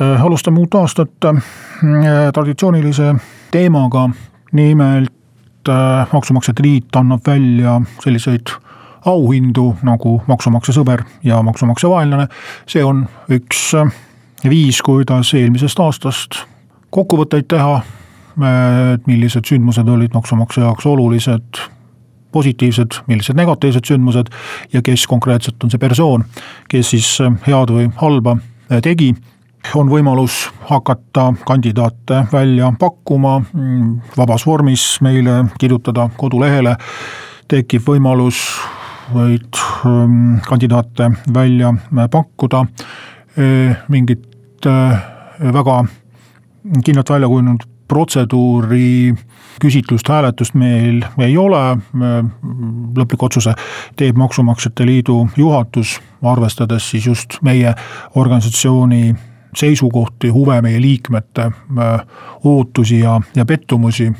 alustame uut aastat äh, traditsioonilise teemaga, nimelt äh, Maksumaksjate Liit annab välja selliseid auhindu nagu Maksumaksja sõber ja Maksumaksja vaenlane. see on üks viis, kuidas eelmisest aastast kokkuvõtteid teha, et millised sündmused olid maksumaksja jaoks olulised, positiivsed, millised negatiivsed sündmused ja kes konkreetselt on see persoon, kes siis head või halba tegi on võimalus hakata kandidaate välja pakkuma vabas vormis meile kirjutada kodulehele. tekib võimalus neid mm, kandidaate välja pakkuda. E, mingit e, väga kindlalt välja kujunenud protseduuri küsitlust, hääletust meil ei ole. lõpliku otsuse teeb Maksumaksjate Liidu juhatus, arvestades siis just meie organisatsiooni seisukohti, huve, meie liikmete äh, ootusi ja, ja pettumusi.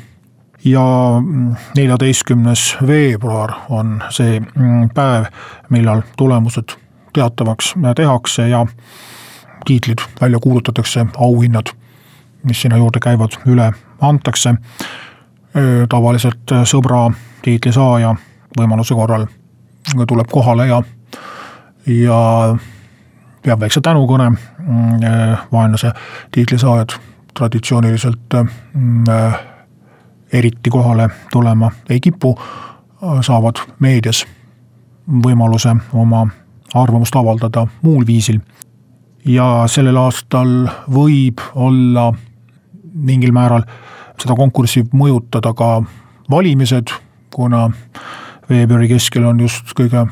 ja mm, neljateistkümnes veebruar on see mm, päev, millal tulemused teatavaks tehakse ja tiitlid välja kuulutatakse, auhinnad, mis sinna juurde käivad, üle antakse. tavaliselt sõbra tiitli saaja võimaluse korral tuleb kohale ja, ja peab väikse tänukõne, mm, äh, vaenlase tiitli saajad traditsiooniliselt mm, äh, eriti kohale tulema ei kipu, äh, saavad meedias võimaluse oma arvamust avaldada muul viisil. ja sellel aastal võib olla mingil määral seda konkurssi mõjutada ka valimised, kuna veebruari keskel on just kõige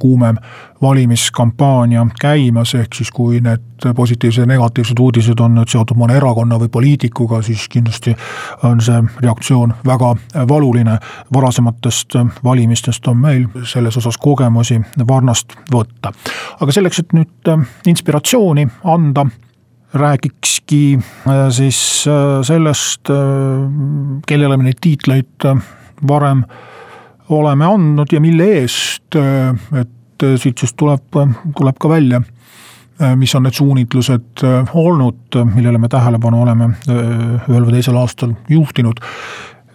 kuumem valimiskampaania käimas, ehk siis kui need positiivsed ja negatiivsed uudised on nüüd seotud mõne erakonna või poliitikuga, siis kindlasti on see reaktsioon väga valuline. varasematest valimistest on meil selles osas kogemusi varnast võtta. aga selleks, et nüüd inspiratsiooni anda räägikski äh, siis äh, sellest, äh, kellele me neid tiitleid varem oleme andnud ja mille eest, et siit siis tuleb, tuleb ka välja, mis on need suunitlused olnud, millele me tähelepanu oleme ühel või teisel aastal juhtinud.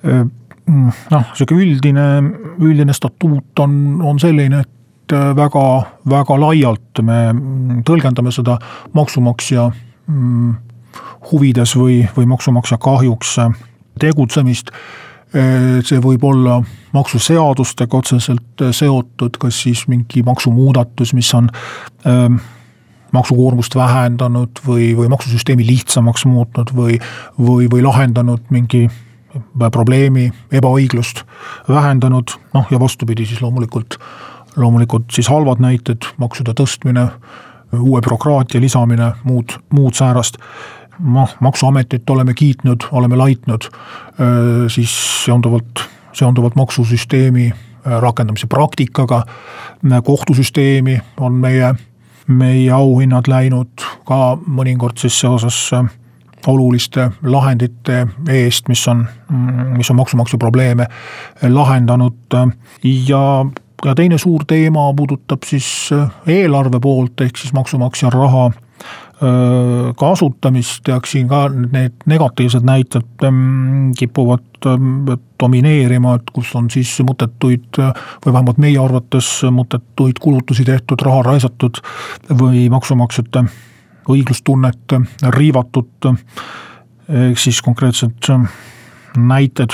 noh, sihuke üldine, üldine statuut on, on selline, et väga, väga laialt me tõlgendame seda maksumaksja mm, huvides või, või maksumaksja kahjuks tegutsemist see võib olla maksuseadustega otseselt seotud, kas siis mingi maksumuudatus, mis on ähm, maksukoormust vähendanud või, või maksusüsteemi lihtsamaks muutnud või, või, või lahendanud mingi probleemi, ebaõiglust vähendanud, noh ja vastupidi siis loomulikult, loomulikult siis halvad näited, maksude tõstmine, uue bürokraatia lisamine, muud, muud säärast noh, maksuametit oleme kiitnud, oleme laitnud, siis seonduvalt, seonduvalt maksusüsteemi rakendamise praktikaga, kohtusüsteemi on meie, meie auhinnad läinud ka mõnikord siis seoses oluliste lahendite eest, mis on, mis on maksumaksja probleeme lahendanud ja ja teine suur teema puudutab siis eelarve poolt, ehk siis maksumaksja raha kasutamist ja siin ka need negatiivsed näited kipuvad domineerima, et kus on siis mõttetuid või vähemalt meie arvates mõttetuid kulutusi tehtud, raha raisatud või maksumaksjate õiglustunnet riivatud. ehk siis konkreetsed näited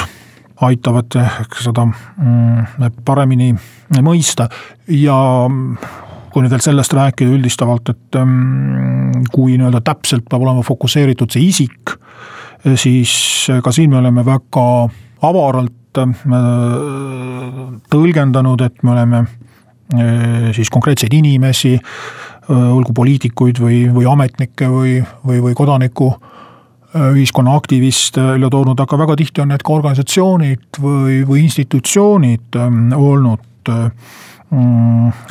aitavad ehk seda mm, paremini mõista ja kui nüüd veel sellest rääkida üldistavalt, et ähm, kui nii-öelda täpselt peab olema fokusseeritud see isik, siis ka siin me oleme väga avaralt äh, tõlgendanud, et me oleme äh, siis konkreetseid inimesi olgu poliitikuid või, või ametnikke või, või, või kodaniku ühiskonna aktiviste välja toonud, aga väga tihti on need ka organisatsioonid või, või institutsioonid olnud mm,.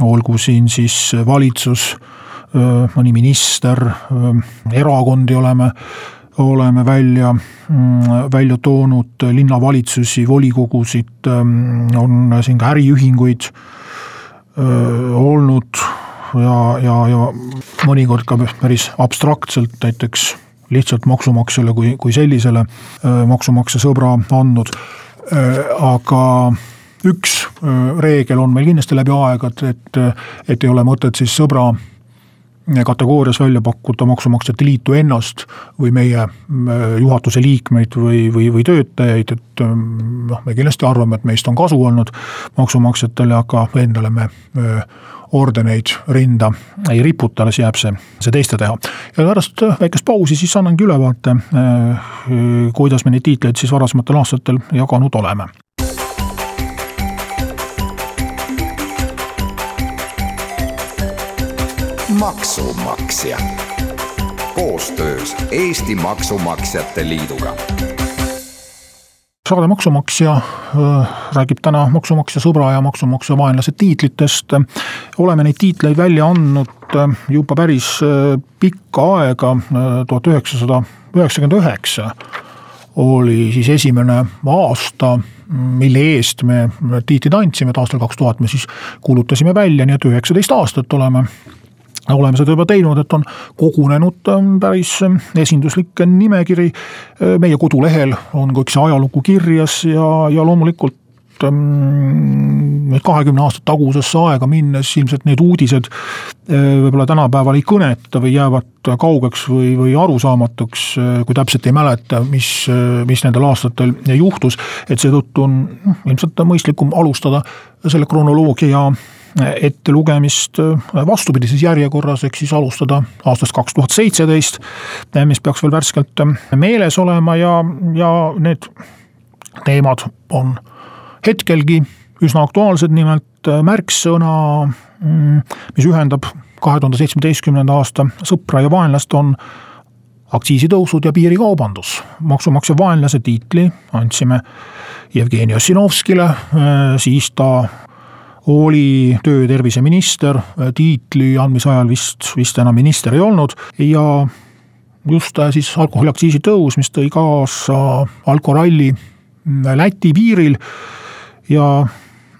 Olgu siin siis valitsus, mõni minister, erakondi oleme, oleme välja, mm, välja toonud, linnavalitsusi, volikogusid, on siin ka äriühinguid olnud ja, ja, ja mõnikord ka päris abstraktselt näiteks lihtsalt maksumaksjale kui, kui sellisele maksumaksja sõbra andnud. aga üks reegel on meil kindlasti läbi aegade, et, et ei ole mõtet siis sõbra kategoorias välja pakkuda Maksumaksjate Liitu ennast või meie juhatuse liikmeid või, või, või töötajaid, et noh, me kindlasti arvame, et meist on kasu olnud maksumaksjatele, aga endale me ordeneid rinda ei riputa, alles jääb see, see teiste teha. ja pärast väikest pausi siis annangi ülevaate, kuidas me neid tiitleid siis varasematel aastatel jaganud oleme. Maksumaksja. Koostöös Eesti Maksumaksjate Liiduga. Saade Maksumaksja räägib täna maksumaksja sõbra ja maksumaksja vaenlase tiitlitest. oleme neid tiitleid välja andnud juba päris pikka aega, tuhat üheksasada üheksakümmend üheksa oli siis esimene aasta, mille eest me tiitlid andsime, et aastal kaks tuhat me siis kuulutasime välja, nii et üheksateist aastat oleme oleme seda juba teinud, et on kogunenud ähm, päris ähm, esinduslik nimekiri. Äh, meie kodulehel on kõik see ajalugu kirjas ja, ja loomulikult ähm, kahekümne aastat tagusesse aega minnes ilmselt need uudised äh, võib-olla tänapäeval ei kõneta või jäävad kaugeks või, või arusaamatuks, äh, kui täpselt ei mäleta, mis, mis nendel aastatel juhtus. et seetõttu on noh, ilmselt mõistlikum alustada selle kronoloogia ettelugemist äh, vastupidises järjekorras, ehk siis alustada aastast kaks tuhat seitseteist, mis peaks veel värskelt äh, meeles olema ja, ja need teemad on hetkelgi üsna aktuaalsed, nimelt äh, märksõna, mm, mis ühendab kahe tuhande seitsmeteistkümnenda aasta sõpra ja vaenlast, on aktsiisitõusud ja piirikaubandus. maksumaksja vaenlase tiitli andsime Jevgeni Ossinovskile, siis ta oli töö- ja terviseminister, tiitli andmise ajal vist, vist enam minister ei olnud ja just äh, siis alkoholiaktsiisi tõus, mis tõi kaasa alkoralli mm, Läti piiril. Ja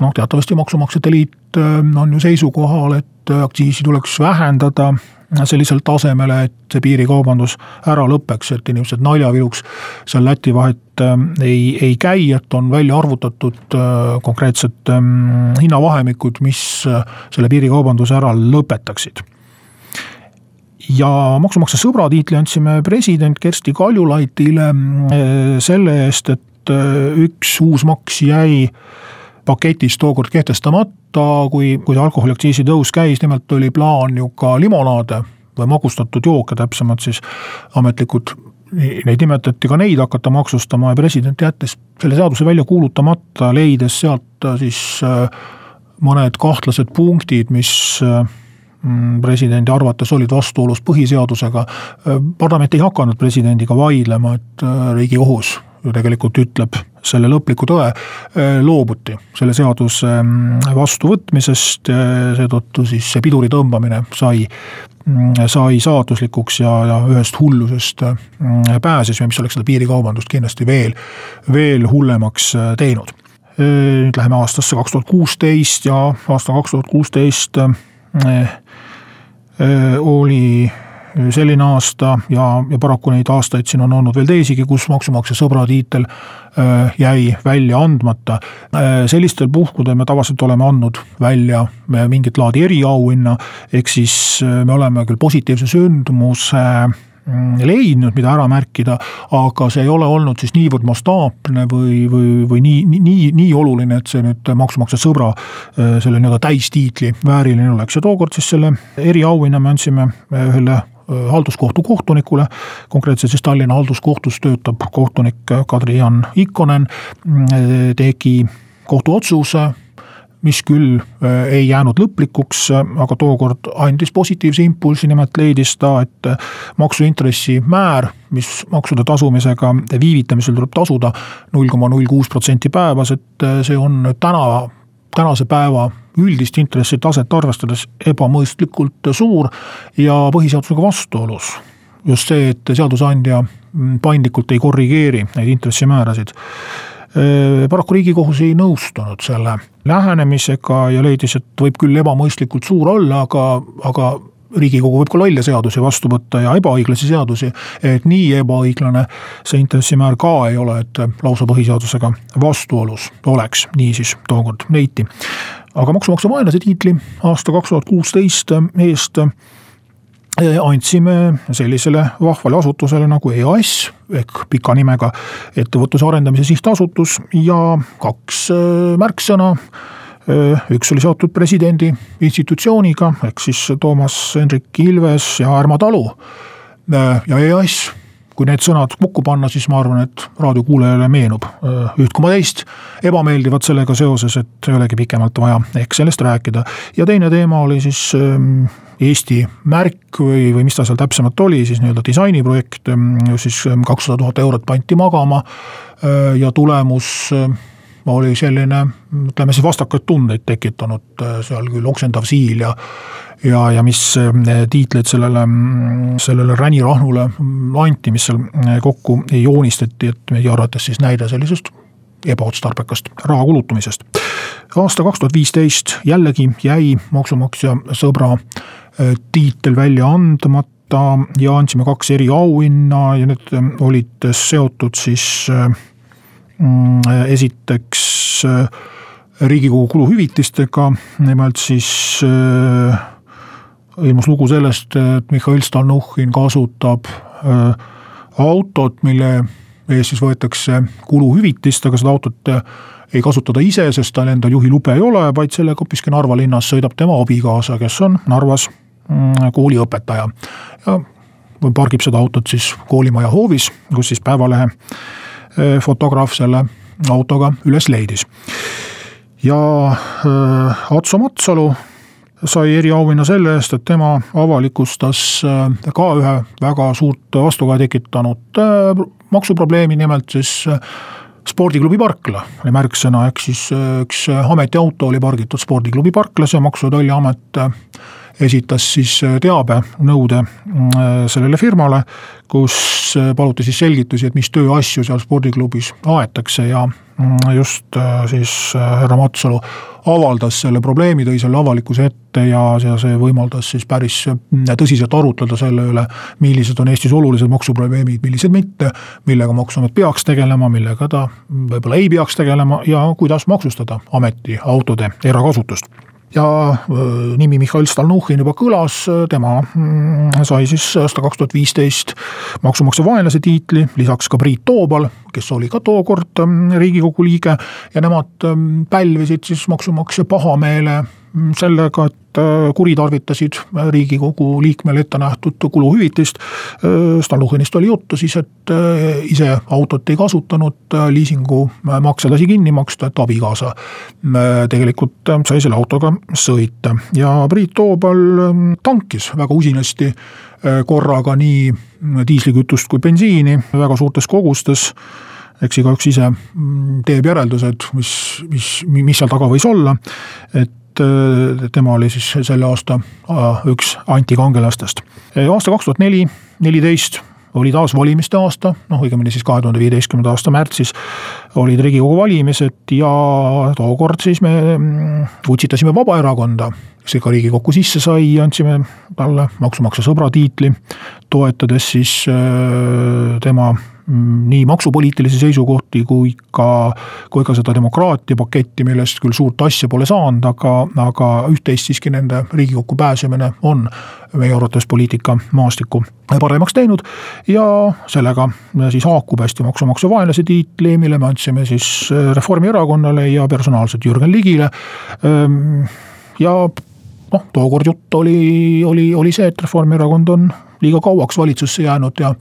noh, teatavasti Maksumaksjate Liit äh, on ju seisukohal, et aktsiisi tuleks vähendada sellisele tasemele, et see piirikaubandus ära lõpeks, et inimesed naljaviluks seal Läti vahet äh, ei, ei käi, et on välja arvutatud äh, konkreetsed ähm, hinnavahemikud, mis äh, selle piirikaubanduse ära lõpetaksid. Ja maksumaksja sõbra tiitli andsime president Kersti Kaljulaidile selle eest, et üks uus maks jäi paketis tookord kehtestamata, kui, kui alkoholiaktsiisi tõus käis, nimelt oli plaan ju ka limonaade või magustatud jooke täpsemalt siis ametlikud neid nimetati ka neid hakata maksustama ja president jättis selle seaduse välja kuulutamata, leides sealt siis äh, mõned kahtlased punktid, mis äh, mm, presidendi arvates olid vastuolus põhiseadusega. Äh, parlament ei hakanud presidendiga vaidlema, et riigikohus ju tegelikult ütleb selle lõpliku tõe, äh, loobuti selle seaduse mm, vastuvõtmisest, seetõttu siis see piduri tõmbamine sai, mm, sai saatuslikuks ja, ja ühest hullusest mm, pääsesime, mis oleks seda piirikaubandust kindlasti veel, veel hullemaks äh, teinud. Äh, nüüd läheme aastasse kaks tuhat kuusteist ja aasta kaks tuhat kuusteist oli selline aasta ja, ja paraku neid aastaid siin on olnud veel teisigi, kus maksumaksja sõbra tiitel äh, jäi välja andmata. Äh, sellistel puhkudel me tavaliselt oleme andnud välja mingit laadi eriauhinna, ehk siis äh, me oleme küll positiivse sündmuse mm, leidnud, mida ära märkida, aga see ei ole olnud siis niivõrd mastaapne või, või, või nii, nii, nii oluline, et see nüüd maksumaksja sõbra selle nii-öelda täistiitli vääriline oleks ja tookord siis selle eriauhinna me andsime ühele Äh, halduskohtu kohtunikule, konkreetselt siis Tallinna halduskohtus töötab kohtunik Kadri-Jan Ikkonen, äh, tegi kohtuotsuse, mis küll ei jäänud lõplikuks, aga tookord andis positiivse impulsi, nimelt leidis ta, et maksuintressi määr, mis maksude tasumisega viivitamisel tuleb tasuda null koma null kuus protsenti päevas, et see on täna tänase päeva üldist intressitaset arvestades ebamõistlikult suur ja põhiseadusega vastuolus. just see, et seadusandja paindlikult ei korrigeeri neid intressimäärasid. paraku riigikohus ei nõustunud selle lähenemisega ja leidis, et võib küll ebamõistlikult suur olla, aga, aga riigikogu võib ka lolle seadusi vastu võtta ja ebaõiglasi seadusi. et nii ebaõiglane see intressimäär ka ei ole, et lausa põhiseadusega vastuolus oleks, nii siis tookord leiti. aga maksumaksja vaenlase tiitli aasta kaks tuhat kuusteist eest eh, andsime sellisele vahvale asutusele nagu EAS ehk pika nimega Ettevõtluse Arendamise Sihtasutus ja kaks eh, märksõna üks oli seotud presidendi institutsiooniga, ehk siis Toomas Hendrik Ilves ja Ärma Talu ja EAS. kui need sõnad kokku panna, siis ma arvan, et raadiokuulajale meenub üht koma teist ebameeldivat sellega seoses, et ei olegi pikemalt vaja ehk sellest rääkida. ja teine teema oli siis Eesti märk või, või mis ta seal täpsemalt oli, siis nii-öelda disainiprojekt, siis kakssada tuhat eurot pandi magama ja tulemus oli selline, ütleme siis vastakaid tundeid tekitanud äh, seal küll oksendav siil ja ja, ja mis äh, tiitleid sellele, sellele ränirahnule anti, mis seal äh, kokku joonistati, et meie arvates siis näide sellisest ebaotstarbekast raha kulutamisest. aasta kaks tuhat viisteist jällegi jäi maksumaksja sõbra tiitel välja andmata ja andsime kaks eriauhinna ja need olid seotud siis Mm, esiteks äh, riigikogu kuluhüvitistega, nimelt siis äh, ilmus lugu sellest, et Mihhail Stalnuhhin kasutab äh, autot, mille eest siis võetakse kuluhüvitist, aga seda autot ei kasuta ta ise, sest tal endal juhilube ei ole, vaid sellega hoopiski Narva linnas sõidab tema abikaasa, kes on Narvas mm, kooliõpetaja. ja pargib seda autot siis koolimaja hoovis, kus siis Päevalehe Eh, fotograaf selle autoga üles leidis. ja äh, Atso Matsalu sai eriauhinna selle eest, et tema avalikustas äh, ka ühe väga suurt vastukaja tekitanud äh, maksuprobleemi, nimelt siis spordiklubi parkla oli märksõna, ehk siis üks ametiauto oli pargitud spordiklubi parklas ja Maksu- ja Tolliamet esitas siis äh, teabenõude äh, sellele firmale, kus äh, paluti siis selgitusi, et mis tööasju seal spordiklubis aetakse ja mm, just siis härra Matsalu avaldas selle probleemi, tõi selle avalikkuse ette ja, ja see võimaldas siis päris tõsiselt arutleda selle üle, millised on Eestis olulised maksuprobleemid, millised mitte, millega Maksuamet peaks tegelema, millega ta võib-olla ei peaks tegelema ja kuidas maksustada ametiautode erakasutust ja nimi Mihhail Stalnuhhin juba kõlas, tema mm, sai siis aasta kaks tuhat viisteist maksumaksja vaenlase tiitli, lisaks ka Priit Toobal, kes oli ka tookord mm, riigikogu liige ja nemad mm, pälvisid siis maksumaksja pahameele sellega, et äh, kuritarvitasid riigikogu liikmele ette nähtud kuluhüvitist. Äh, Stalnuhhinist oli juttu siis, et äh, ise autot ei kasutanud, liisingumakse lasi kinni maksta, et abikaasa tegelikult sai selle autoga sõita ja Priit Toobal tankis väga usinasti korraga nii diislikütust kui bensiini väga suurtes kogustes eks igaüks ise mm, teeb järeldused, mis, mis, mis seal taga võis olla. et tema oli siis selle aasta üks antikangelastest. aasta kaks tuhat neli, neliteist oli taas valimiste aasta, noh õigemini siis kahe tuhande viieteistkümnenda aasta märtsis olid riigikogu valimised ja tookord siis me mm, utsitasime Vabaerakonda, kes ka riigikokku sisse sai, andsime talle maksumaksja sõbra tiitli, toetades siis tema Mm, nii maksupoliitilisi seisukohti kui ka, kui ka seda demokraatia paketti, millest küll suurt asja pole saanud, aga, aga üht-teist siiski nende riigikokku pääsemine on meie arvates poliitika maastikku paremaks teinud. ja sellega siis haakub hästi maksumaksja vaenlase tiitli, mille me andsime siis Reformierakonnale ja personaalselt Jürgen Ligile. Ehm, ja noh, tookord jutt oli, oli, oli see, et Reformierakond on liiga kauaks valitsusse jäänud ja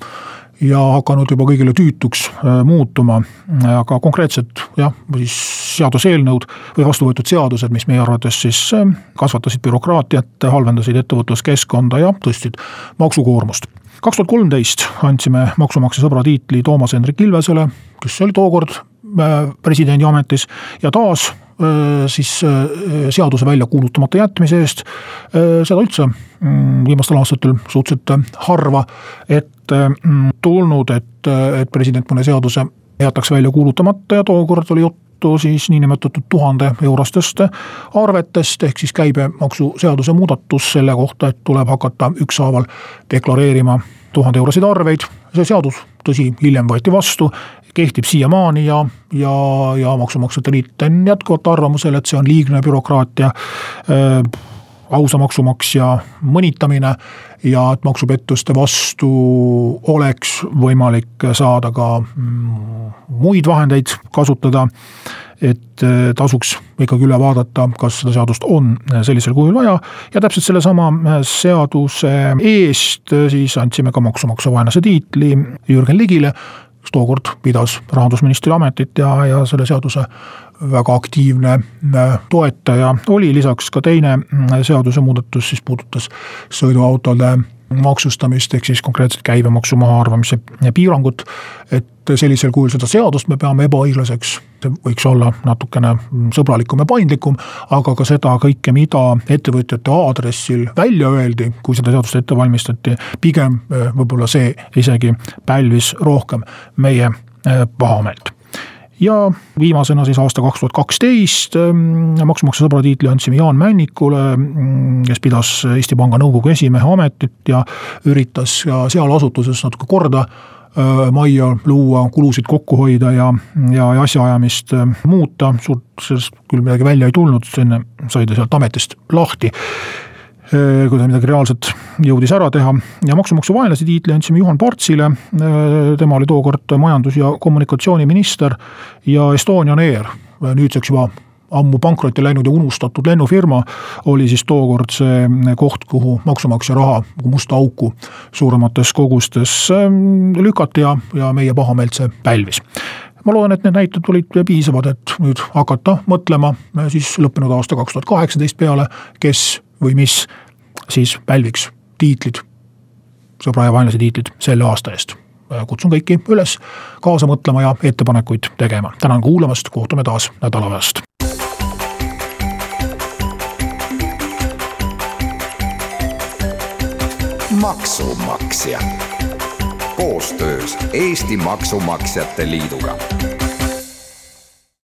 ja hakanud juba kõigile tüütuks muutuma, aga konkreetselt jah, siis seaduseelnõud või vastu võetud seadused, mis meie arvates siis kasvatasid bürokraatiat, halvendasid ettevõtluskeskkonda ja tõstsid maksukoormust. kaks tuhat kolmteist andsime maksumaksja sõbra tiitli Toomas Hendrik Ilvesele, kes oli tookord presidendi ametis ja taas siis seaduse välja kuulutamata jätmise eest. seda üldse mm, viimastel aastatel suhteliselt harva ette mm, tulnud, et, et president mõne seaduse jätaks välja kuulutamata ja tookord oli juttu siis niinimetatud tuhande eurostest arvetest, ehk siis käibemaksuseaduse muudatus selle kohta, et tuleb hakata ükshaaval deklareerima tuhande euroseid arveid. see seadus, tõsi, hiljem võeti vastu kehtib siiamaani ja, ja, ja Maksumaksjate Liit on jätkuvalt arvamusel, et see on liigne bürokraatia äh,, ausa maksumaksja mõnitamine ja et maksupettuste vastu oleks võimalik saada ka mm, muid vahendeid kasutada. et äh, tasuks ikkagi üle vaadata, kas seda seadust on sellisel kujul vaja ja täpselt sellesama äh, seaduse eest äh, siis andsime ka maksumaksja vaenlase tiitli Jürgen Ligile kes tookord pidas rahandusministri ametit ja, ja selle seaduse väga aktiivne äh, toetaja oli, lisaks ka teine äh, seadusemuudatus siis puudutas sõiduautode maksustamist, ehk siis konkreetselt käibemaksu mahaarvamise piirangut. et sellisel kujul seda seadust me peame ebaõiglaseks, võiks olla natukene sõbralikum ja paindlikum, aga ka seda kõike, mida ettevõtjate aadressil välja öeldi, kui seda seadust ette valmistati, pigem eh, võib-olla see isegi pälvis rohkem meie eh, pahameelt ja viimasena siis aasta kaks tuhat kaksteist ähm, maksumaksja sõbra tiitli andsime Jaan Männikule, mm, kes pidas Eesti Panga nõukogu esimehe ametit ja üritas ka seal asutuses natuke korda äh, majja luua, kulusid kokku hoida ja, ja, ja asjaajamist äh, muuta, suurt sellest küll midagi välja ei tulnud, enne sai ta sealt ametist lahti kui ta midagi reaalset jõudis ära teha ja maksumaksja vaenlase tiitli andsime Juhan Partsile. Äh, tema oli tookord majandus- ja kommunikatsiooniminister ja Estonian Air, nüüdseks juba ammu pankrotti läinud ja unustatud lennufirma, oli siis tookord see koht, kuhu maksumaksja raha musta auku suuremates kogustes ähm, lükati ja, ja meie pahameelt see pälvis ma loodan, et need näited olid piisavad, et nüüd hakata mõtlema siis lõppenud aasta kaks tuhat kaheksateist peale, kes või mis siis pälviks tiitlid, sõbra ja vaenlase tiitlid selle aasta eest. kutsun kõiki üles kaasa mõtlema ja ettepanekuid tegema. tänan kuulamast, kohtume taas nädala pärast. maksumaksja koostöös Eesti Maksumaksjate Liiduga